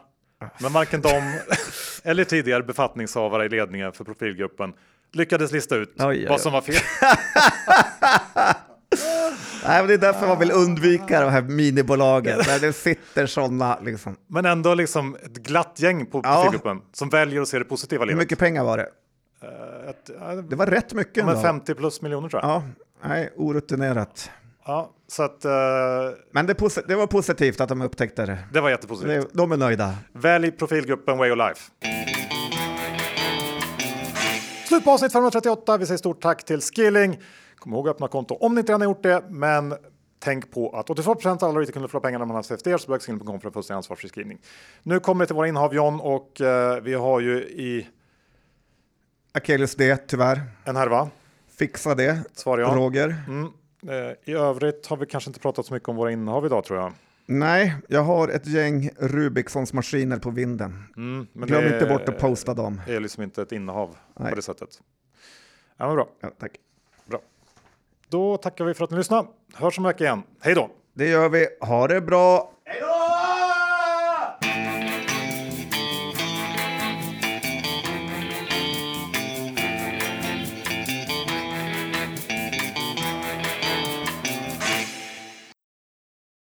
Men varken de eller tidigare befattningshavare i ledningen för profilgruppen lyckades lista ut oj, oj, oj. vad som var fel. Nej, det är därför man vill undvika de här minibolagen där det sitter sådana. Liksom. Men ändå liksom ett glatt gäng på ja. gruppen som väljer att se det positiva livet. Hur mycket pengar var det? Uh, ett, uh, det var rätt mycket. Men 50 plus miljoner tror jag. Ja, nej, orutinerat. Ja, så att, uh, Men det, det, var positivt att de upptäckte det. Det var jättepositivt. De är nöjda. Välj profilgruppen Way of Life. Slut på avsnitt 538. Vi säger stort tack till Skilling. Kom ihåg att öppna konto om ni inte redan har gjort det, men tänk på att 82 av alla kunde förlora pengarna man har CFD så besök skilling.com för en fullständig ansvarsfri skrivning. Nu kommer det till våra innehav John och uh, vi har ju i Akelius D tyvärr. En härva. Fixa det, Svar ja. Roger. Mm. Uh, I övrigt har vi kanske inte pratat så mycket om våra innehav idag tror jag. Nej, jag har ett gäng Rubicssons maskiner på vinden. Mm, Glöm inte bort att posta dem. Det är liksom inte ett innehav Nej. på det sättet. Ja, men bra. Ja, tack. Då tackar vi för att ni lyssnade. Hörs om en vecka igen. Hej då! Det gör vi. Ha det bra!